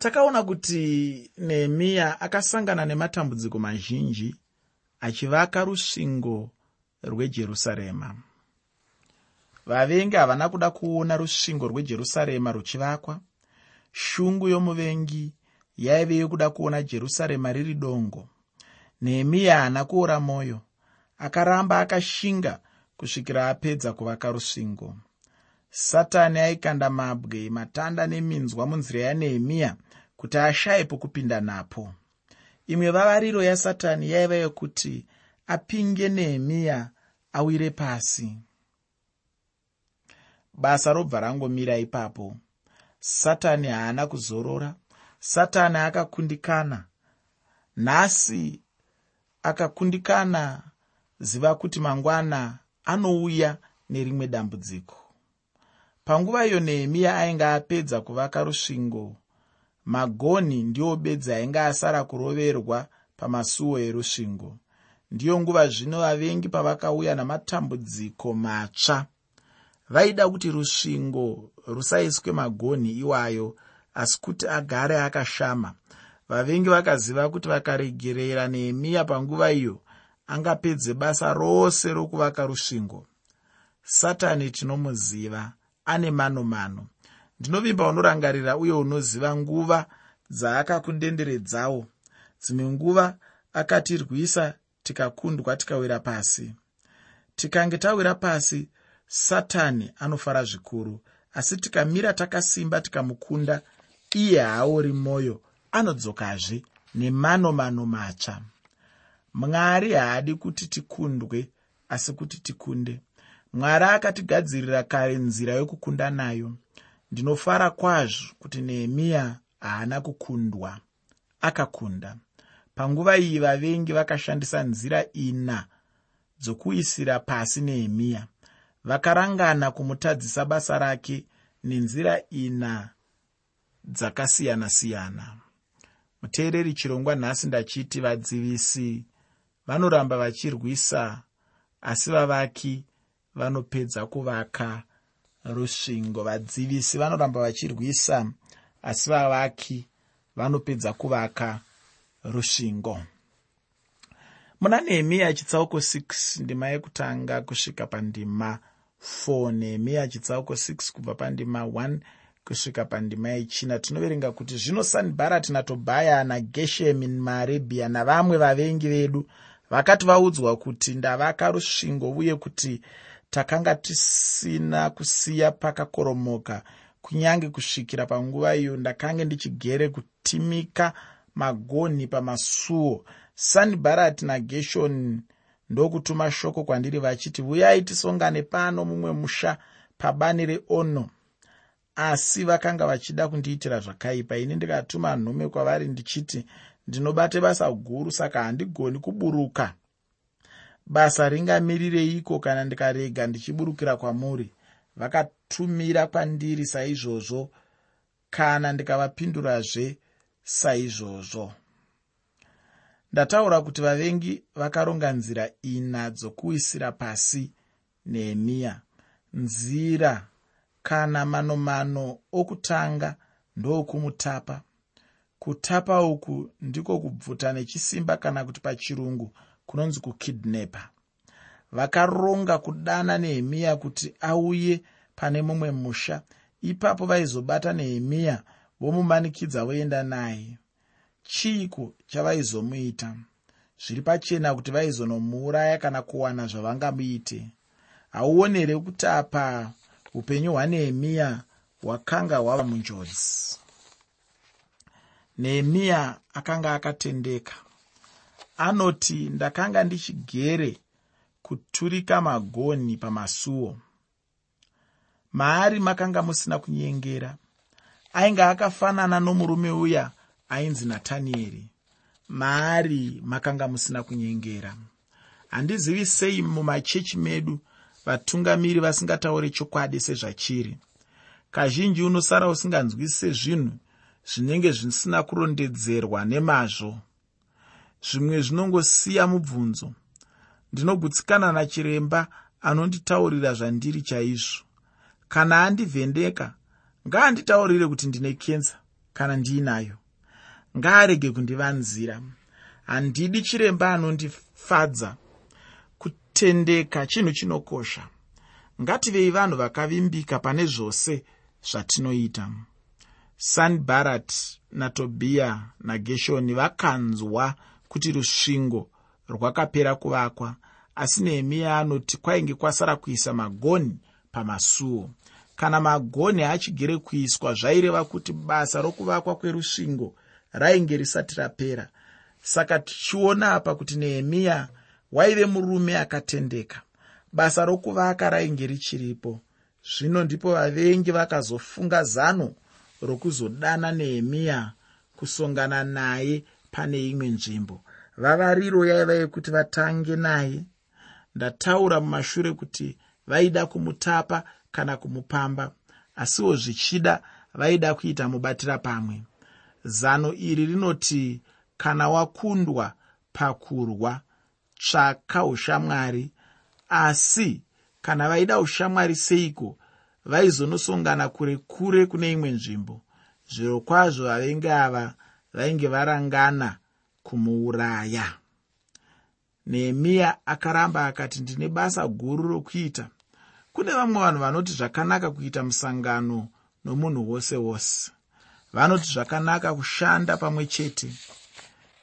takaona kuti nehemiya akasangana nematambudziko mazhinji achivaka rusvingo rwejerusarema. Vavengi havana kuda kuona rusvingo rwejerusarema ruchivakwa. Shungu yomuvengi yaive yokuda kuona jerusarema riri dongo. Nehemiya haana kuora mwoyo akaramba akashinga kusvikira apedza kuvaka rusvingo. Satani aikanda mabwe matanda neminzwa munzira yanehemiya kuti ashaye pokupinda napo. Imwe vavariro yasatani yaiva yokuti apinge nehemiya awire pasi. Basa robva rangomira ipapo. Satani haana kuzorora. Satani akakundikana. Nhasi akakundikana ziva kuti mangwana anouya nerimwe dambudziko. Panguva iyo nehemiya ainge apedza kuvaka rusvingo magoni ndiwo bedzi ainge asara kuroverwa pamasuo erusvingo. Ndiyo nguva zvino vavengi pavakauya namatambudziko matsva. Vaida kuti rusvingo rusaiswe magonhi iwayo asi kuti agare akashama. Vavengi vakaziva kuti vakaregerera nehemiya panguva iyo angapedze basa rose rokuvaka rusvingo. Satani tinomuziva ane mano mano ndinovimba unorangarira uye unoziva nguva dzaakakundenderedzawo. Dzimwe nguva akatirwisa tikakundwa tikawira pasi. Tikange tawira pasi satani anofara zvikuru. Asi tikamira takasimba tikamukunda iye haori mwoyo anodzokazve nemano mano matsva. Mwari haadi kuti tikundwe asi kuti tikunde. Mwari akatigadzirira kare nzira yokukunda nayo ndinofara kwazvo kuti nehemiya haana kukundwa akakunda. Panguva iyi vavengi vakashandisa nzira ina dzokuisira pasi nehemiya. Vakarangana kumutadzisa basa rake nenzira ina dzakasiyana-siyana. Muteereri chirongwa nhasi ndachiti vadzivisi vanoramba vachirwisa asi vavaki vanopedza kuvaka rusvingo. Vadzivisi vanoramba vachirwisa asi vavaki vanopedza kuvaka rusvingo. Muna nehemiya chitsauko 6 ndima yekutanga kusvika pandima 4 nehemiya chitsauko 6 kubva pandima 1 kusvika pandima yechina. Tinoverenga kuti zvino sanibharati natobhaya nageshemi maarabhia navamwe vavengi vedu vakati vaudzwa kuti ndavaka rusvingo uye kuti takanga tisina kusiya pakakoromoka kunyange kusvikira panguva iyo ndakange ndichigere kutimika magonhi pamasuo. Sanibharati nageshoni ndokutuma shoko kwandiri vachiti uyai tisongane pano mumwe musha pabani reono asi vakanga vachida kundiitira zvakaipa ini ndikatuma nhume kwavari ndichiti ndinobate basa guru saka handigoni kuburuka basa ringamirireiko kana ndikarega ndichiburukira kwamuri? Vakatumira kwandiri saizvozvo kana ndikavapindurazve saizvozvo. Ndataura kuti vavengi vakaronga nzira ina dzokuisira pasi. Nehemiya nzira kana manomano okutanga ndokumutapa. Kutapa uku ndiko kubvuta nechisimba kana kuti pachirungu kunonzi kukidnepa vakaronga kudana nehemiya kuti auye pane mumwe musha. Ipapo vaizobata nehemiya vomumanikidza voenda naye. Chiiko chavaizomuita zviri pachena kuti vaizonomuuraya kana kuwana zvavangamuite. Hauoni here kuti apa upenyu hwanehemiya hwakanga hwava munjodzi. Nehemiya akanga akatendeka anoti ndakanga ndichigere kuturika magonhi pamasuo. Maari makanga musina kunyengera. Ainge akafanana nomurume uya ainzi natanieri maari makanga musina kunyengera. Handizivi sei mumachechi medu vatungamiri vasingatauri chokwadi sezvachiri. Kazhinji unosara usinganzwise zvinhu zvinenge zvisina kurondedzerwa nemazvo zvimwe zvinongosiya mubvunzo. Ndinogutsikana nachiremba anonditaurira zvandiri chaizvo. Kana andivhendeka ngaanditaurire kuti ndine kenza kana ndiinayo ngaarege kundivanzira. Handidi chiremba anondifadza kutendeka chinhu chinokosha. Ngativei vanhu vakavimbika pane zvose zvatinoita. Sanbarat natobhiya nageshoni vakanzwa kuti rusvingo rwakapera kuvakwa asi nehemiya anoti kwainge kwasara kuisa magoni pamasuo. Kana magonhi achigere kuiswa zvaireva kuti basa rokuvakwa kwerusvingo rainge risati rapera. Saka tichiona apa kuti nehemiya waive murume akatendeka. Basa rokuvaka rainge richiripo. Zvino ndipo vavengi vakazofunga zano rokuzodana nehemiya kusongana naye pane imwe nzvimbo. Vavariro yaiva yekuti vatange naye. Ndataura mumashure kuti vaida kumutapa kana kumupamba asiwo zvichida vaida kuita mubatira pamwe. Zano iri rinoti kana wakundwa pakurwa tsvaka ushamwari. Asi kana vaida ushamwari seiko vaizonosongana kure kure kune imwe nzvimbo. Zviro kwazvo vavengi ava vainge varangana kumuuraya. Nehemiya akaramba akati ndine basa guru rokuita. Kune vamwe vanhu vanoti zvakanaka kuita musangano nomunhu wose wose. Vanoti zvakanaka kushanda pamwe chete.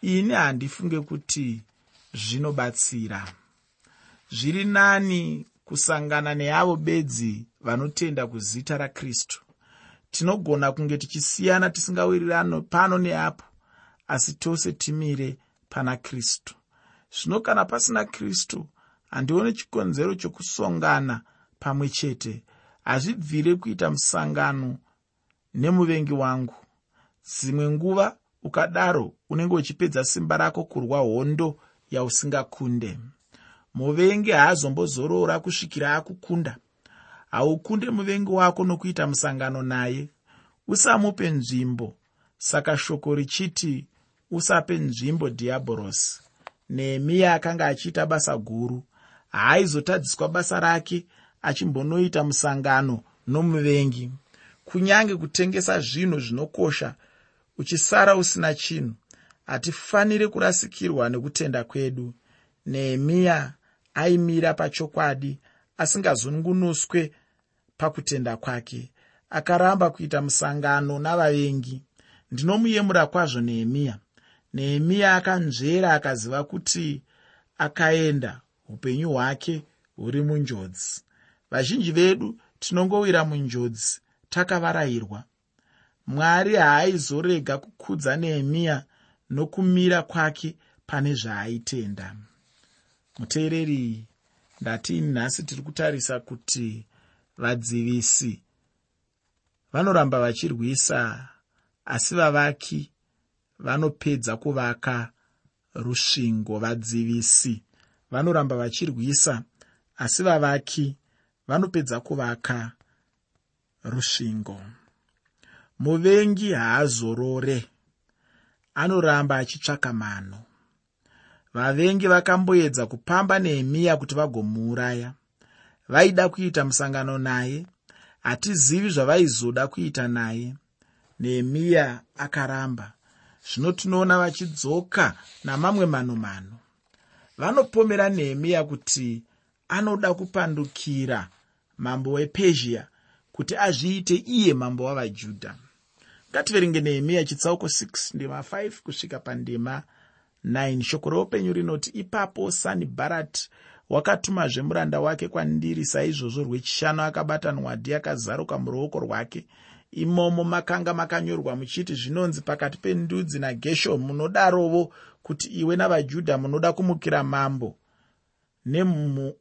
Ini handifunge kuti zvinobatsira. Zviri nani kusangana neavo bedzi vanotenda kuzita rakristu tinogona kunge tichisiyana tisingawirirano pano neapo asi tose timire pana kristu. Zvino kana pasina kristu handioni chikonzero chokusongana pamwe chete. Hazvibvire kuita musangano nemuvengi wangu. Dzimwe nguva ukadaro unenge uchipedza simba rako kurwa hondo yausingakunde. Muvengi haazombozorora kusvikira akukunda haukunde muvengi wako nokuita musangano naye. Usamupe nzvimbo. Saka shoko richiti usape nzvimbo dhiabhorosi nehemiya akanga achiita basa guru haaizotadziswa basa rake achimbonoita musangano nomuvengi. Kunyange kutengesa zvinhu zvinokosha uchisara usina chinhu hatifaniri kurasikirwa nekutenda kwedu. Nehemiya aimira pachokwadi asingazungunuswe pakutenda kwake akaramba kuita musangano navavengi. Ndinomuyemura kwazvo nehemiya. Nehemiya akanzvera akaziva kuti akaenda upenyu hwake huri munjodzi. Vazhinji vedu tinongowira munjodzi takavarayirwa mwari haaizorega kukudza nehemiya nokumira kwake pane zvaaitenda muteereri ndatini nhasi tiri kutarisa kuti vadzivisi vanoramba vachirwisa asi vavaki vanopedza kuvaka rusvingo. Vadzivisi vanoramba vachirwisa asi vavaki vanopedza kuvaka rusvingo. Muvengi haazorore anoramba achitsvaka mano vavengi vakamboedza kupamba nehemiya kuti vagomuuraya. Vaida kuita musangano naye hatizivi zvavaizoda kuita naye. Nehemiya akaramba zvino tinoona vachidzoka namamwe manomano vanopomera nehemiya kuti anoda kupandukira mambo wepezhia kuti azviite iye mambo wavajudha. Ngativerenge nehemiya chitsauko 6 ndema 5 kusvika pandema 9 shoko reupenyu rinoti ipapo sanibharati wakatumazve muranda wake kwandiri. Saizvozvo rwechishanu akabata nwadi yakazaruka muruoko rwake. Imomo makanga makanyorwa muchiti zvinonzi pakati pendudzi nageshomu munodarovo kuti iwe navajudha munoda kumukira mambo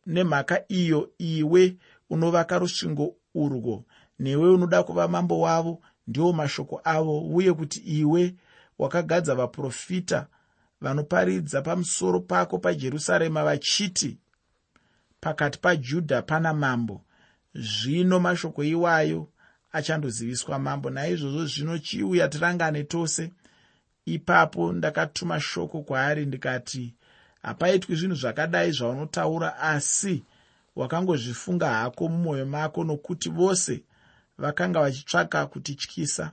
nemhaka iyo iwe unovaka rusvingo urwo. Newe unoda kuva mambo wavo ndiwo mashoko avo uye kuti iwe wakagadza vaprofita vanoparidza pamusoro pako pajerusarema vachiti pakati pajudha pana mambo zvino mashoko iwayo achandoziviswa mambo. Naizvozvo zvino chiuya tirangane tose. Ipapo ndakatuma shoko kwaari ndikati hapaitwi zvinhu zvakadai zvaunotaura asi wakangozvifunga hako mumwoyo mako nokuti vose vakanga vachitsvaka kutityisa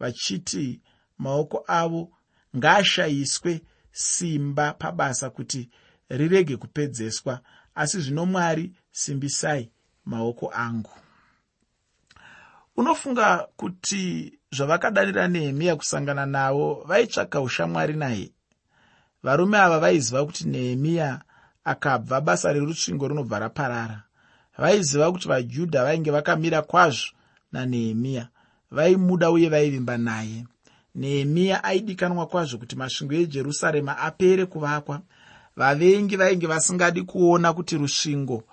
vachiti maoko avo ngaashayiswe simba pabasa kuti rirege kupedzeswa. Asi zvino mwari simbisai maoko angu. Unofunga kuti zvavakadanira nehemiya kusangana navo vaitsvaka ushamwari naye. Varume ava vaiziva kuti nehemiya akabva basa rerusvingo rinobva raparara. Vaiziva kuti vajudha vainge vakamira kwazvo nanehemiya vaimuda uye vaivimba naye nehemiya aidikanwa kwazvo kuti masvingo ejerusarema apere kuvakwa. Vavengi vainge vasingadi kuona kuti rusvingo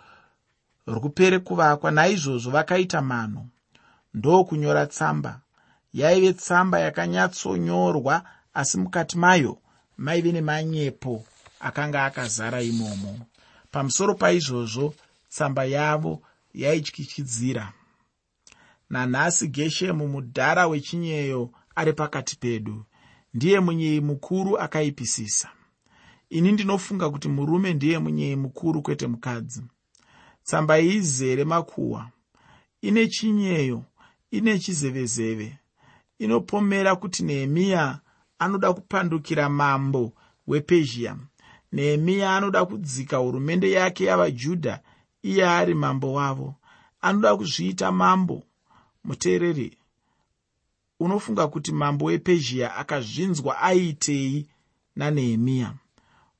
rwupere kuvakwa naizvozvo vakaita manho ndokunyora tsamba. Yaive tsamba yakanyatsonyorwa asi mukati mayo maive nemanyepo akanga akazara imomo. Pamusoro paizvozvo tsamba yavo yaityikidzira. Nanhasi geshemu mudhara wechinyeyo ari pakati pedu. Ndiye munyei mukuru akaipisisa. Ini ndinofunga kuti murume ndiye munyei mukuru kwete mukadzi. Tsamba iyi izere makuhwa. Ine chinyeyo ine chizevezeve. Inopomera kuti nehemiya anoda kupandukira mambo wepezhia. Nehemiya anoda kudzika hurumende yake yavajudha iye ari mambo wavo. Anoda kuzviita mambo. Muteereri unofunga kuti mambo wepezhia akazvinzwa aitei nanehemiya?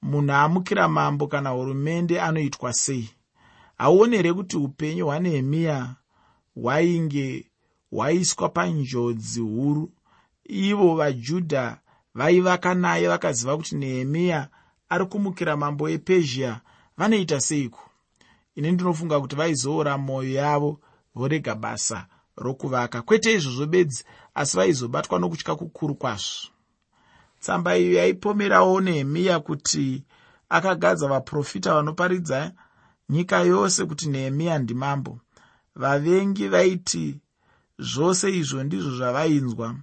Munhu amukira mambo kana hurumende anoitwa sei? Hauoni here kuti upenyu hwanehemiya hwainge hwaiswa panjodzi huru. Ivo vajudha vaivaka naye vakaziva kuti nehemiya ari kumukira mambo wepezhia vanoita seiko? Ini ndinofunga kuti vaizoora mwoyo yavo vorega basa rokuvaka. Kwete izvozvo bedzi asi vaizobatwa nokutya kukuru kwazvo. Tsamba iyo yaipomerawo nehemiya kuti akagadza vaprofita vanoparidza nyika yose kuti nehemiya ndimambo. Vavengi vaiti zvose izvo ndizvo zvavainzwa.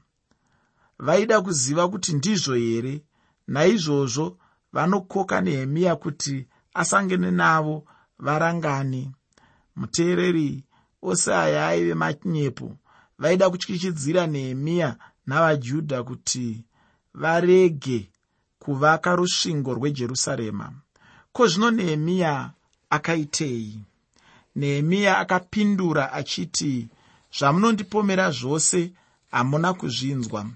Vaida kuziva kuti ndizvo here naizvozvo vanokoka nehemiya kuti asangene navo varangani muteereri ose aya aive manyepo vaida kutyichidzira nehemiya navajudha kuti varege kuvaka rusvingo rwejerusarema. Ko zvino nehemiya akaitei? Nehemiya akapindura achiti zvamunondipomera zvose hamuna kuzvinzwa.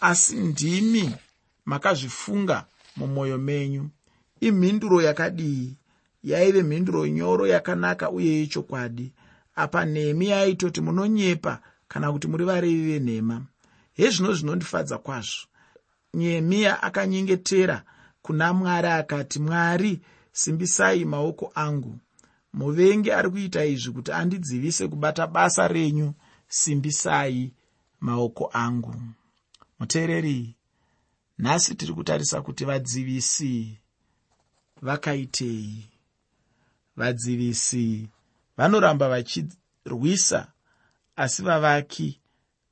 Asi ndimi makazvifunga mumwoyo menyu. Imhinduro yakadii? Yaive mhinduro nyoro yakanaka uye yechokwadi. Apa nehemiya aitoti munonyepa kana kuti muri varevi venhema. Hezvino zvinondifadza kwazvo. Nehemiya akanyengetera kuna mwari akati mwari simbisai maoko angu. Muvengi ari kuita izvi kuti andidzivise kubata basa renyu. Simbisai maoko angu. Muteereri nhasi tiri kutarisa kuti vadzivisi vakaitei? Vadzivisi vanoramba vachirwisa asi vavaki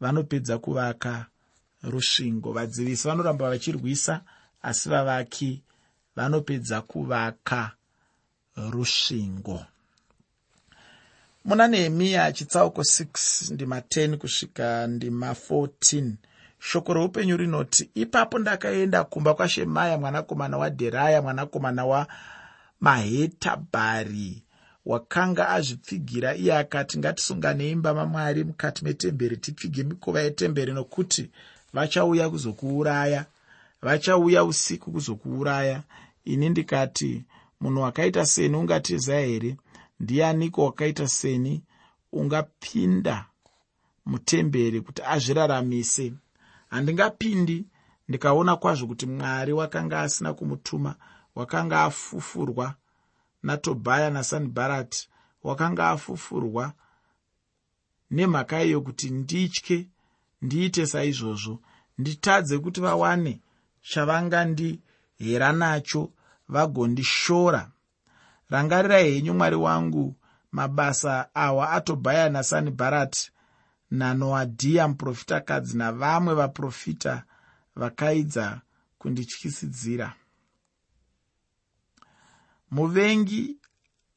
vanopedza kuvaka rusvingo. Vadzivisi vanoramba vachirwisa asi vavaki vanopedza kuvaka rusvingo. Muna nehemiya chitsauko 6 ndima 10 kusvika ndima 14 shoko reupenyu rinoti ipapo ndakaenda kumba kwashemaya mwanakomana wadheraya mwanakomana wamahetabhari wakanga azvipfigira iye akati ngatisunganei imba mamwari mukati metemberi tipfige mikova yetemberi nokuti vachauya kuzokuuraya. Vachauya usiku kuzokuuraya. Ini ndikati munhu wakaita seni ungatiza here? Ndianiko wakaita seni? Ungapinda mutemberi kuti azviraramise. Handingapindi ndikaona kwazvo kuti mwari wakanga asina kumutuma wakanga afufurwa natobhaya nasanibharati wakanga afufurwa nemhaka iyo kuti nditye ndiite saizvozvo. Nditadze kuti vawane chavangandihera nacho vagondishora. Rangarirai henyu mwari wangu mabasa awa atobhaya nasanibharati nanoadhiya muprofitakadzi navamwe vaprofita vakaidza kundityisidzira muvengi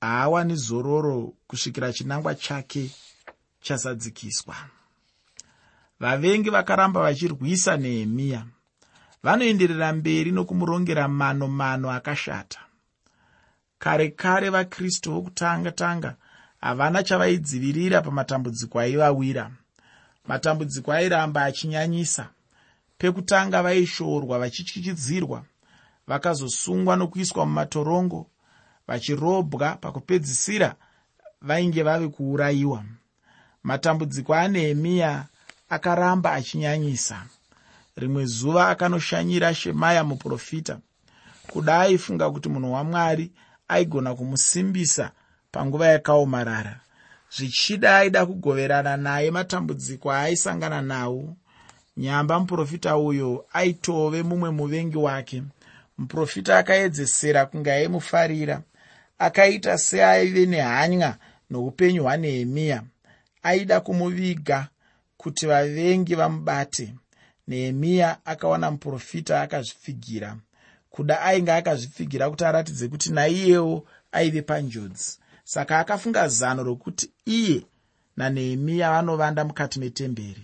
haawani zororo kusvikira chinangwa chake chasadzikiswa. Vavengi vakaramba vachirwisa nehemiya. Vanoenderera mberi nokumurongera mano mano akashata. Kare kare vakristu vokutanga tanga havana chavaidzivirira pamatambudziko aivawira. Matambudziko airamba achinyanyisa. Pekutanga vaishoorwa vachityikidzirwa vakazosungwa nokuiswa mumatorongo vachirobwa pakupedzisira vainge vave kuurayiwa. Matambudziko anehemiya akaramba achinyanyisa. Rimwe zuva akanoshanyira shemaya muprofita kuda aifunga kuti munhu wamwari aigona kumusimbisa panguva yakaomarara. Zvichida aida kugoverana naye matambudziko aaisangana nawo. Nyamba muprofita uyo aitove mumwe muvengi wake. Muprofita akaedzesera kunge aimufarira akaita seaive nehanya noupenyu hwanehemiya aida kumuviga kuti vavengi vamubate. Nehemiya akawana muprofita akazvipfigira. Kuda ainge akazvipfigira kuti aratidze kuti naiyewo aive panjodzi. Saka akafunga zano rokuti iye nanehemiya vanovanda mukati metemberi.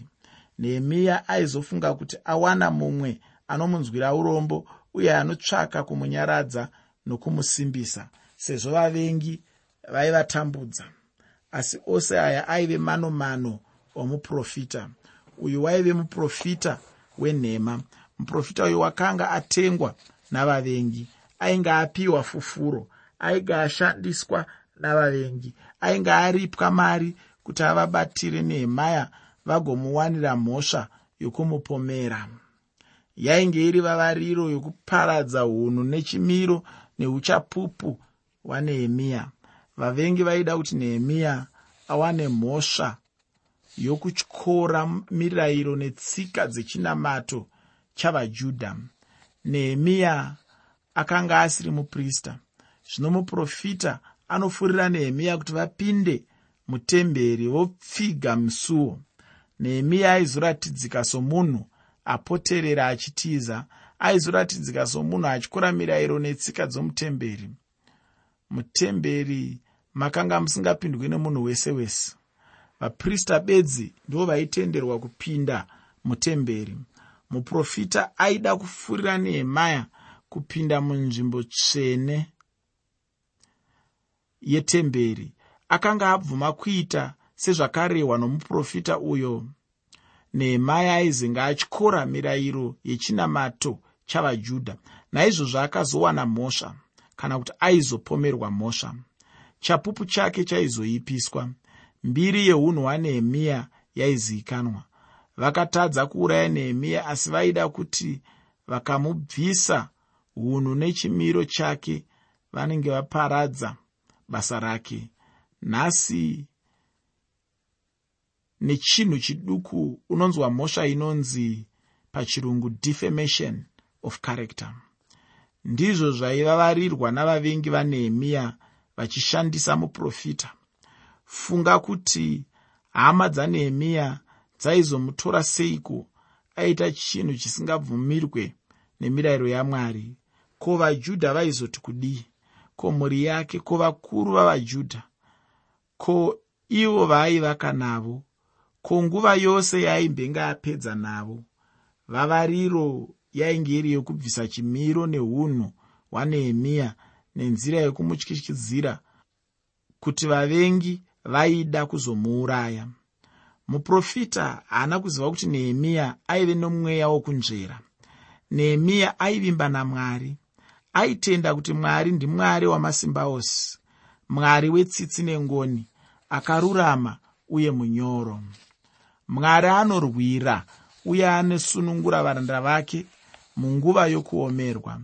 Nehemiya aizofunga kuti awana mumwe anomunzwira urombo uye anotsvaka kumunyaradza nokumusimbisa sezvo vavengi vaivatambudza asi ose aya aive mano mano omuprofita. Uyu waive muprofita wenhema. Muprofita uyu wakanga atengwa navavengi. Ainge apiwa fufuro. Ainge ashandiswa navavengi. Ainge aripwa mari kuti avabatire nehemaya vagomuwanira mhosva yokumupomera. Yainge iri vavariro yokuparadza unhu nechimiro neuchapupu hwanehemiya vavengi vaida kuti nehemiya awane mhosva yokutyora mirayiro netsika dzechinamato chavajudha. Nehemiya akanga asiri muprista. Zvino muprofita anofurira nehemiya kuti vapinde mutemberi vopfiga musuo. Nehemiya aizoratidzika somunhu apoterera achitiza aizoratidzika somunhu atyora mirayiro netsika dzomutemberi mutemberi makanga musingapindwi nemunhu wese wese. Vaprista bedzi ndo vaitenderwa kupinda mutemberi. Muprofita aida kufurira nehemaya kupinda munzvimbo tsvene yetemberi. Akanga abvuma kuita sezvakarehwa nomuprofita uyo. Nehemaya aizenga atyora mirayiro yechinamato chavajudha. Naizvozvo akazowana mhosva kana kuti aizopomerwa mhosva. Chapupu chake chaizoipiswa. Mbiri yeunhu hwanehemiya yaizivikanwa vakatadza kuuraya nehemiya asi vaida kuti vakamubvisa unhu nechimiro chake vanenge vaparadza basa rake. Nhasi nechinhu chiduku unonzwa mhosva inonzi pachirungu defamation of character ndizvo zvaivavarirwa navavengi vanehemiya vachishandisa muprofita. Funga kuti hama dzanehemiya dzaizomutora seiko aita chinhu chisingabvumirwe nemirayiro yamwari ko vajudha vaizoti kudii? Ko mhuri yake? Ko vakuru vavajudha ko ivo vaaivaka navo ko nguva yose yaimbenge apedza navo? Vavariro yainge iri yokubvisa chimiro neunhu hwanehemiya nenzira yokumutyityizira kuti vavengi vaida kuzomuuraya. Muprofita haana kuziva kuti nehemiya aive nomweya wokunzvera. Nehemiya aivimba namwari. Aitenda kuti mwari ndimwari wamasimba ose mwari wetsitsi nengoni akarurama uye munyoro. Mwari anorwira uye anosunungura varanda vake munguva yokuomerwa.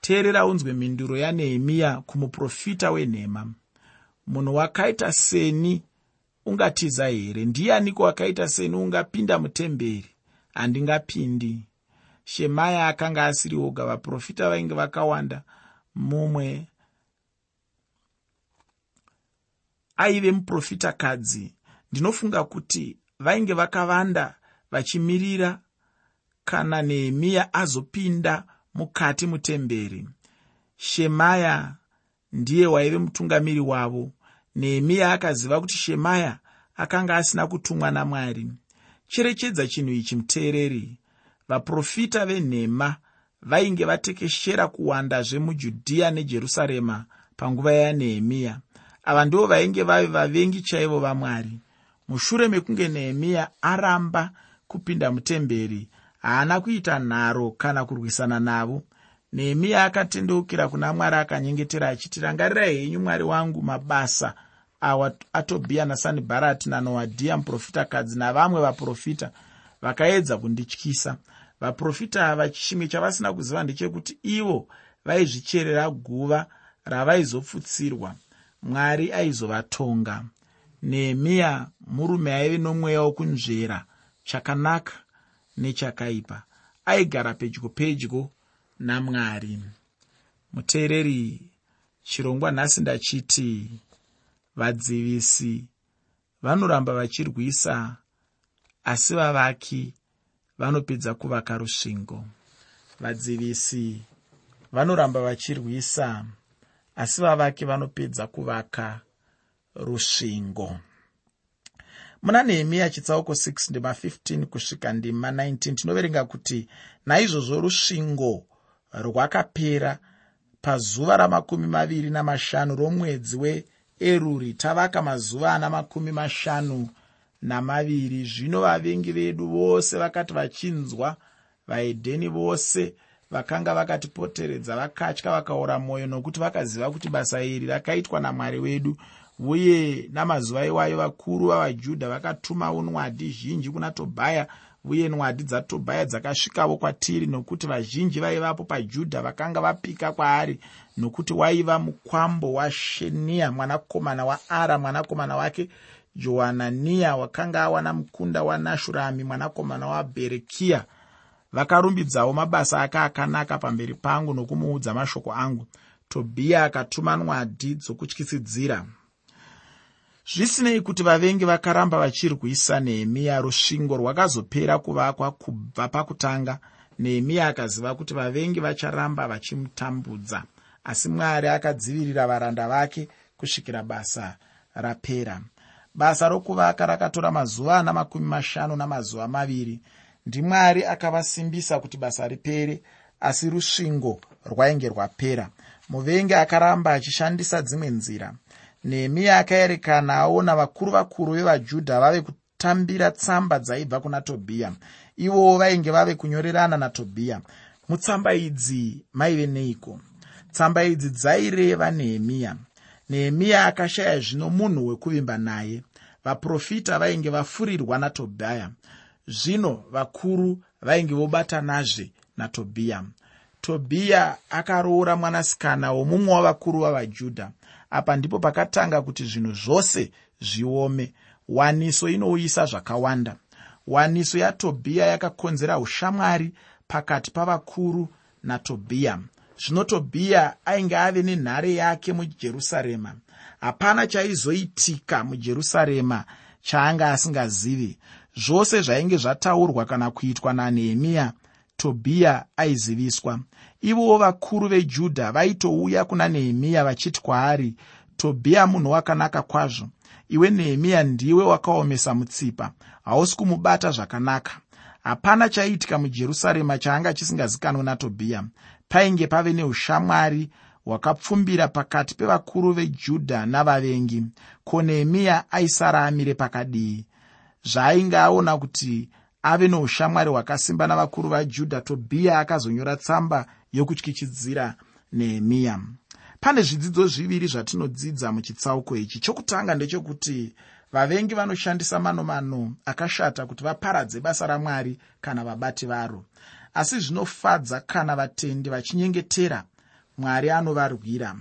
Teerera unzwe mhinduro yanehemiya kumuprofita wenhema. Munhu wakaita seni ungatiza here? Ndianiko wakaita seni ungapinda mutemberi? Handingapindi. Shemaya akanga asiri oga vaprofita vainge vakawanda. Mumwe aive muprofitakadzi ndinofunga kuti vainge vakavanda vachimirira kana nehemiya azopinda mukati mutemberi. Shemaya ndiye waive mutungamiri wavo. Nehemiya akaziva kuti shemaya akanga asina kutumwa namwari. Cherechedza chinhu ichi muteereri. Vaprofita venhema vainge vatekeshera kuwandazve mujudhiya nejerusarema panguva yanehemiya. Ava ndivo vainge vave vavengi chaivo vamwari. Mushure mekunge nehemiya aramba kupinda mutemberi haana kuita nharo kana kurwisana navo. Nehemiya akatendeukira kuna mwari akanyengetera achiti rangarirai henyu mwari wangu mabasa awa atobhiya nasanibharati nanoadhiya muprofitakadzi navamwe vaprofita vakaedza kundityisa. Vaprofita ava chimwe chavasina kuziva ndechekuti ivo vaizvicherera guva ravaizopfutsirwa. Mwari aizovatonga. Nehemiya murume aive nomweya wokunzvera chakanaka nechakaipa. Aigara pedyo pedyo namwari. Muteereri chirongwa nhasi ndachiti vadzivisi vanoramba vachirwisa asi vavaki vanopedza kuvaka rusvingo. Vadzivisi vanoramba vachirwisa asi vavaki vanopedza kuvaka rusvingo muna nehemiya chitsauko 6 ndima 15 kusvika ndima 19 tinoverenga kuti naizvozvo rusvingo rwakapera pazuva ramakumi maviri namashanu romwedzi weeruri. Tavaka mazuva ana makumi mashanu namaviri. Zvino vavengi vedu vose vakati vachinzwa vaedheni vose vakanga vakatipoteredza vakatya vakaora mwoyo nokuti vakaziva kuti basa iri rakaitwa namwari wedu uye namazuva iwayo vakuru vavajudha vakatumawo nwadi zhinji kuna tobhaya uye nwadi dzatobhaya dzakasvikawo kwatiri nokuti vazhinji vaivapo pajudha vakanga vapika kwaari nokuti waiva mukwambo washeniya mwanakomana waara mwanakomana wake johananiya wakanga awana mukunda wanashurami mwanakomana wabherekiya vakarumbidzawo mabasa ake akanaka pamberi pangu nokumuudza mashoko angu. Tobhiya akatuma nwadi dzokutyisidzira zvisinei kuti vavengi vakaramba vachirwisa nehemiya rusvingo rwakazopera kuvakwa kubva pakutanga. Nehemiya akaziva kuti vavengi vacharamba vachimutambudza asi mwari akadzivirira varanda vake kusvikira basa rapera. Basa rokuvaka rakatora mazuva ana makumi mashanu namazuva maviri. Ndimwari akavasimbisa kuti basa ripere asi rusvingo rwainge rwapera. Muvengi akaramba achishandisa dzimwe nzira nehemiya akaerekana aona vakuru vevajudha vave kutambira tsamba dzaibva kuna tobhiya ivowo vainge vave kunyorerana natobhiya mutsamba idzi maive neiko? Tsamba idzi dzaireva nehemiya nehemiya akashaya zvino munhu wekuvimba naye. Vaprofita vainge vafurirwa natobhaya zvino vakuru vainge vobatanazve natobhiya tobhiya akaroora mwanasikana womumwe wavakuru vavajudha apa ndipo pakatanga kuti zvinhu zvose zviome waniso inouyisa zvakawanda. Waniso yatobhiya yakakonzera ushamwari pakati pavakuru natobhiya zvino tobhiya ainge ave nenhare yake mujerusarema. Hapana chaizoitika mujerusarema chaanga asingazivi. Zvose zvainge zvataurwa kana kuitwa nanehemiya tobhiya aiziviswa. Ivowo vakuru vejudha vaitouya kuna nehemiya vachiti kwaari tobhiya munhu wakanaka kwazvo. Iwe nehemiya ndiwe wakaomesa mutsipa. Hausi kumubata zvakanaka. Hapana chaiitika mujerusarema chaanga chisingazikanwa natobhiya painge pave neushamwari hwakapfumbira pakati pevakuru vejudha navavengi. Ko nehemiya aisara amire pakadii? Zvaainge aona kuti ave noushamwari hwakasimba navakuru vajudha tobhiya akazonyora tsamba yokutyichidzira nehemiya. Pane zvidzidzo zviviri zvatinodzidza muchitsauko ichi. Chokutanga ndechekuti vavengi vanoshandisa manomano akashata kuti vaparadze basa ramwari kana vabati varo. Asi zvinofadza kana vatendi vachinyengetera mwari anovarwira